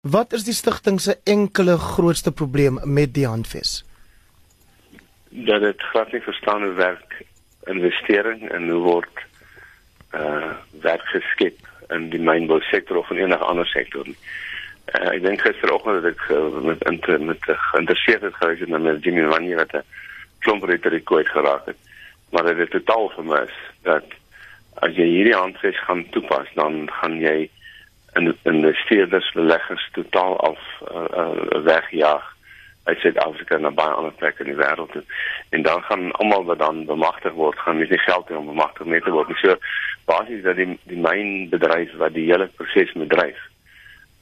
Wat is die stigting se enkele grootste probleem met die handves? Dat dit glad nie verstaan hoe werk investering en hoe word uh werk geskep in die mynbou sektor of in enige ander sektor. Uh, ek dink gisteroggend het ek uh, met met met geïnteresseerd gewees met Jimmy Wannie wat 'n klomp retoriek uitgeraak het. Maar dit het totaal vermis dat as jy hierdie handves gaan toepas, dan gaan jy in investeerders beleggers totaal af uh, uh, wegjaag uit Suid-Afrika na baie ander plekke in die wêreld toe. En dan gaan almal wat dan bemagtig word, gaan nie die geld hê om bemagtig mee te word nie. So basies dat die die mynbedryf wat die hele proses moet dryf,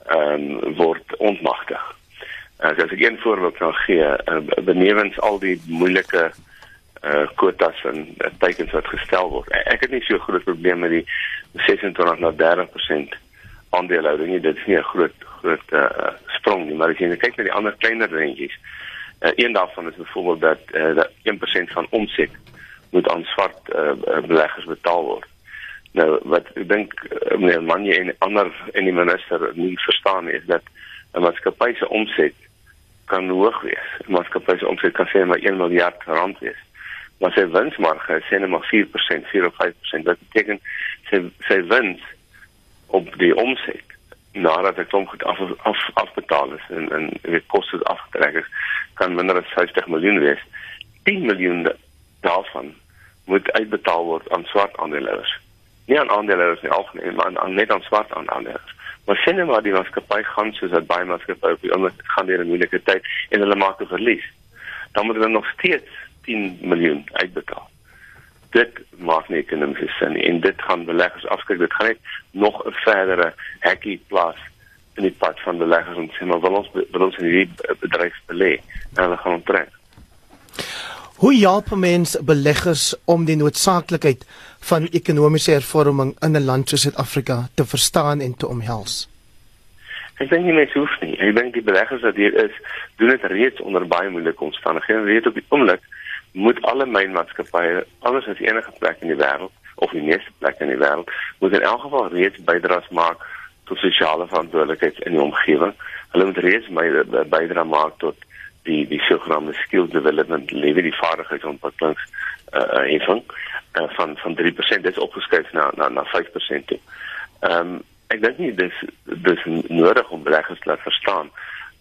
ehm um, word ontmagtig. Uh, as ek een voorbeeld kan gee, uh, benewens al die moeilike uh kwotas en uh, tekens wat gestel word. Ek het nie so groot probleem met die 26 na 30% aandelehouding nie. Dit is nie 'n groot groot uh, sprong nie, maar as jy kyk na die ander kleiner rentjies, uh, een daarvan is byvoorbeeld dat uh, dat 1% van omset moet aan swart uh, beleggers betaal word. Nou wat ek dink meneer Manje en ander en die minister nie verstaan is dat 'n maatskappy se omset kan hoog wees. 'n Maatskappy se omset kan sê maar 1 miljard rand wees. Maar sy winsmarge is net maar 4%, 4 of 5%. Dit beteken sy sy wins op die omset nadat ek hom goed af af afbetaal is en en weet koste afgetrek is kan minder as 50 miljoen wees. 10 miljoen daarvan moet uitbetaal word aan swart aandeelhouers nie aan aandeelhouers nie algemeen maar aan, aan net aan swart aandeelhouers maar sien maar die maatskappy gaan soos dat baie maatskappye op die oomblik gaan deur 'n moeilike tyd en hulle maak 'n verlies. Dan moet hulle nog steeds 10 miljoen uitbetaal dit maak nie ekonomiese sin en dit gaan beleggers afskrik dit gaan net nog 'n verdere hekkie plaas in die pad van beleggers en sê maar wil ons wil ons in hierdie bedryf belê en hulle gaan onttrek Hoe help mense beleggers om die noodsaaklikheid van ekonomiese hervorming in 'n land soos Suid-Afrika te verstaan en te omhels? Ek dink nie net hoef nie. Ek dink die beleggers wat hier is, doen dit reeds onder baie moeilike omstandighede. Weet op die oomblik moet alle mynmaatskappye alles as enige plek in die wêreld of die meeste plekke in die wêreld moet in elk geval reeds bydraes maak tot sosiale verantwoordelikheid in die omgewing. Hulle moet reeds bydra maak tot die die sogenaamde skill development lewe die vaardigheidsontwikkelings uh heffing uh, van van 3% dit is opgeskuif na na na 5% toe. Ehm um, ek dink nie dis dis nodig om beleggers te laat verstaan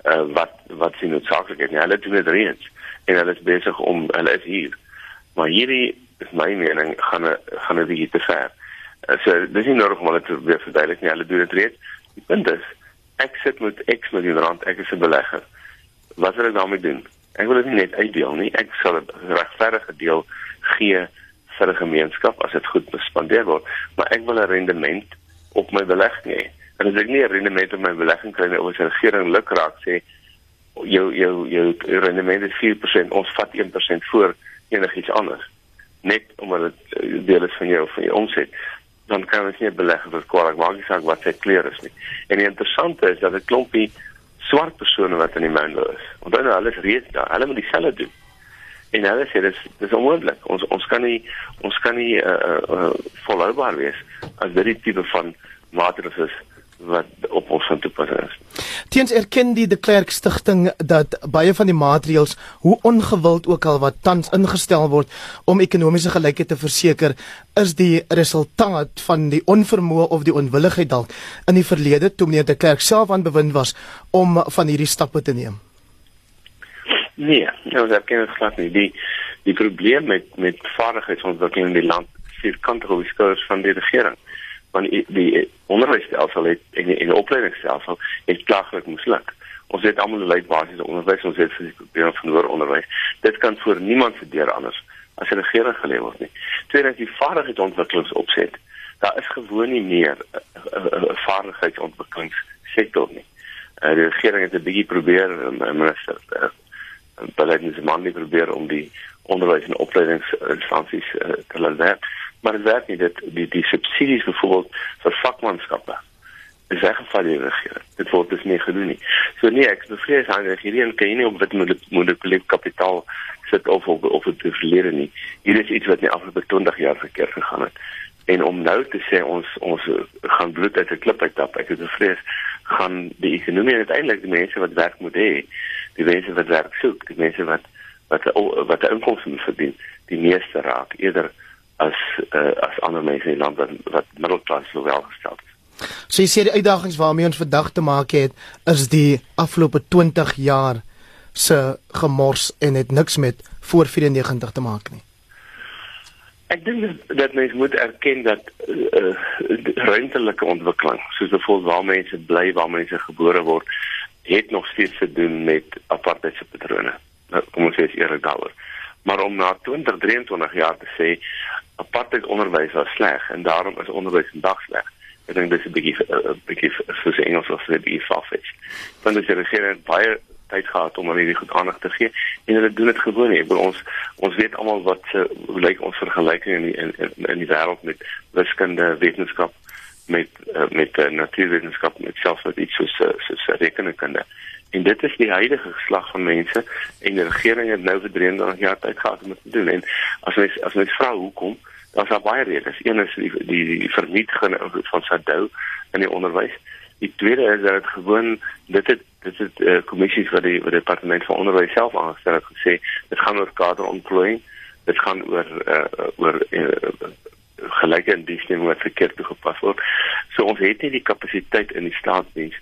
uh wat wat sien noodsaaklik is nie. Hulle doen dit reeds en hulle is besig om hulle is hier. Maar hierdie is my mening gaan gaan 'n bietjie te ver. Uh, so dis nie nodig om hulle te weer verduidelik nie. Hulle doen dit reeds. Die punt is ek sit met X miljoen rand, ek is 'n belegger. Wat wil ek daarmee doen? Ek wil dit nie net uitdeel nie. Ek sal 'n regverdige deel gee vir 'n gemeenskap as dit goed bespandeer word, maar ek wil 'n rendement op my belegging hê. En as ek nie 'n rendement op my belegging kry nie, of as die regering luk raak sê jou jou jou rendement is 4%, ons vat 1% voor enigiets anders. Net omdat dit eh, deel is van jou van jou omset, dan kan ons nie belegg wat kwaad maak nie, wat sy kleur is nie. En die interessante is dat 'n klompie swart persone wat in die mynbou is. Onthou nou hulle is reeds daar, hulle moet dieselfde doen. En hulle sê dis dis onmoontlik. Ons ons kan nie ons kan nie uh, uh, volhoubaar wees as dit die tipe van maatreëls is wat op ons van toepassing is. Teens erken die De Klerk Stichting dat baie van die maatreëls, hoe ongewild ook al wat tans ingestel word om ekonomiese gelykheid te verseker, is die resultaat van die onvermoë of die onwilligheid dalk in die verlede toe meneer De Klerk self aan bewind was om van hierdie stappe te neem. Nee, nou dat ken ek glad nie. Die die probleem met met vaardigheidsontwikkeling in die land vierkantig op die skouers van die regering want die, die onderwysstelsel het en die, die opleidingsstelsel het klaaglik misluk. Ons het almal 'n lyd basiese onderwys, ons het vir die probleem van hoër onderwys. Dit kan vir niemand se deur anders as 'n regering gelewer word nie. Tweedens die vaardigheidsontwikkelingsopset. Daar is gewoon nie meer 'n uh, uh, uh, vaardigheidsontwikkelingssektor nie. Uh, die regering het 'n bietjie probeer, minister uh, beleidsman het probeer om die onderwys en opleidingsinstansies uh, te laat werk maar dit werk nie. Dit die die subsidies byvoorbeeld vir vakmanskappe is weggeval die regering. Dit word dus nie gedoen nie. So nee ek bevrees aan die regering kan nie op wat monopolie kapitaal sit of of of dit verleer nie. Hier is iets wat nie afgelope 20 jaar verkeerd gegaan het. En om nou te sê ons ons gaan bloed uit 'n klip uittap ek het bevrees gaan die ekonomie uiteindelik die mense wat werk moet hê, die mense wat werk soek, die mense wat wat wat 'n inkomste moet verdien, die meeste raak eerder as uh, as ander mense in land wat, wat middelklas so welgesteld is. So jy sê die uitdagings waarmee ons vandag te maak het is die afgelope 20 jaar se gemors en het niks met voor 94 te maak nie. Ek dink dat mens moet erken dat uh, ruimtelike ontwikkeling, soos byvoorbeeld waar mense bly, waar mense gebore word, het nog steeds te doen met apartheidse patrone. Nou, kom ons sê eerlik daaroor. Maar om na 20, 23 jaar te sê apartheid onderwys was sleg en daarom is onderwys vandag sleg. Ek dink dis 'n bietjie 'n bietjie soos Engels of 'n bietjie far-fetched. Want as jy regering baie tyd gehad om aan hierdie goed aandag te gee en hulle doen dit gewoon nie. Ek ons ons weet almal wat se hoe lyk ons vergelyking in die, in in, in die wêreld met wiskunde, wetenskap met uh, met uh, natuurwetenskap met selfs wat iets soos uh, soos rekenkunde. En dit is die huidige geslag van mense en die regering het nou vir 23 jaar tyd gehad om dit te doen. En as mens as mens vra hoekom, dan is daar baie redes. Een is die die, die vernietiging van Sadou in die onderwys. Die tweede is dat dit gewoon dit het dit het uh, kommissies wat die wat die departement van onderwys self aangestel het gesê dit gaan oor kaderontplooiing dit gaan oor uh, oor uh, gelyke indiensneming wat verkeerd toegepas word so ons het nie die kapasiteit in die staatsdiens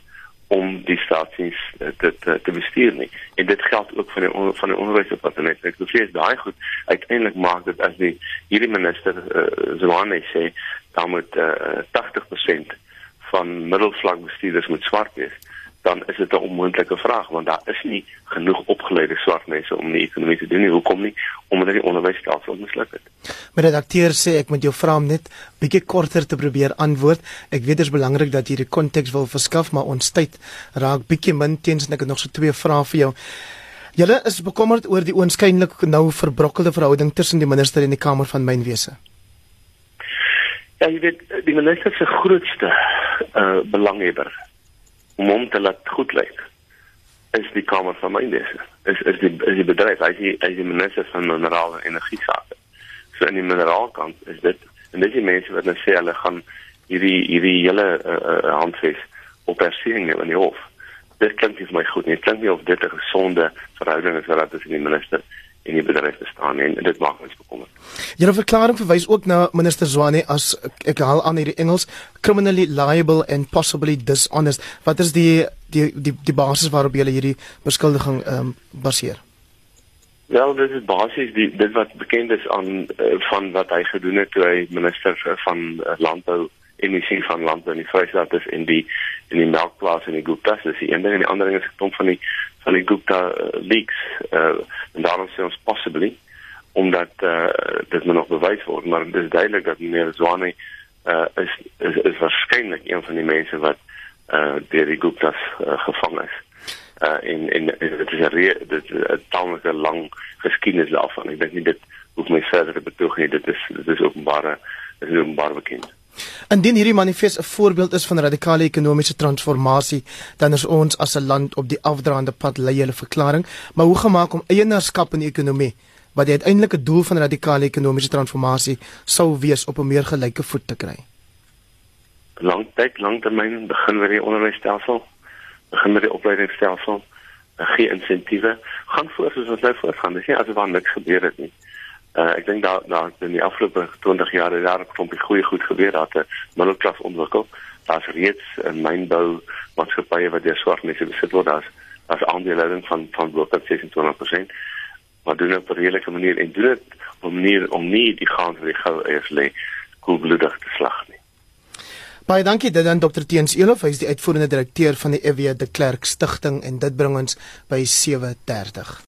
om die staatsdiens uh, te, te te bestuur nie. En dit geld ook van die on, van die onderwysdepartement. Ek sê daai goed uiteindelik maak dit as die hierdie minister uh, Zwane sê dan moet uh, 80% van middelvlak bestuurders moet swart wees dan is dit 'n onmoontlike vraag want daar is nie genoeg opgeleide swart mense om die ekonomie te doen nie. Hoekom nie? Omdat die onderwysstelsel misluk het. Die redakteur sê ek moet jou vra om net bietjie korter te probeer antwoord. Ek weet dit is belangrik dat jy die konteks wil verskaf, maar ons tyd raak bietjie min teens en ek het nog so twee vrae vir jou. Julle is bekommerd oor die oënskynlik nou verbrokkelde verhouding tussen die minister en die Kamer van Mynwese. Ja, jy weet die minister se grootste uh belanghebber om hom te laat goed lyk is die kamer van mynwese is is die is die bedryf hy is die, hy is die minister van minerale en energie sake so in die mineraalkant is dit en dis die mense wat nou sê hulle gaan hierdie hierdie hele uh, uh, handves op persing in die hof. Dit klink vir my goed nie. Dit klink nie of dit 'n gesonde verhouding is wat daar tussen die minister en die bedryf bestaan en dit maak ons bekommerd. Julle verklaring verwys ook na minister Zwane as ek haal aan hierdie Engels criminally liable and possibly dishonest. Wat is die die die die basis waarop julle hierdie beskuldiging ehm um, baseer? Wel, dit is basies die dit wat bekend is aan uh, van wat hy gedoen het toe hy minister van uh, landbou en die sien van landbou in die Vrystaat is en die in die melkplaas in die Gupta is die een ding. En die ander ding is gekom van die van die Gupta uh, leaks uh, en daarom sê ons possibly omdat uh, dit nog bewys word maar dit is duidelik dat meneer Zwane uh, is is, is waarskynlik een van die mense wat uh, deur die Guptas uh, gevang is. Uh, en en dit is 'n dit is 'n tamelike lang geskiedenis daarvan. Ek dink nie dit hoef my verder te betoog nie. Dit is dit is openbare dit is openbaar bekend Indien hierdie manifest 'n voorbeeld is van radikale ekonomiese transformasie, dan is ons as 'n land op die afdraande pad lei hulle verklaring, maar hoe gemaak om eienaarskap in die ekonomie wat die uiteindelike doel van radikale ekonomiese transformasie sou wees op 'n meer gelyke voet te kry? Langtyd, langtermyn begin met die onderwysstelsel, begin met die opleidingsstelsel, gee insentiewe, gaan voort soos wat nou voortgaan. Dis nie asof daar niks gebeur het nie. Uh, ek dink daar daar in die afgelope 20 jaar het daar 'n klompie goeie goed gebeur dat 'n middelklas ontwikkel. Daar's reeds 'n mynbou maatskappye wat deur swart mense besit word. Daar's daar's aandeelhouding van van bo tot 26%. Maar doen op 'n redelike manier en doen dit op 'n manier om nie die gaan vir die gou eers lê koelbloedig te slag nie. Baie dankie dit aan Dr Teens Elof, hy is die uitvoerende direkteur van die EW de Klerk Stichting en dit bring ons by 7:30.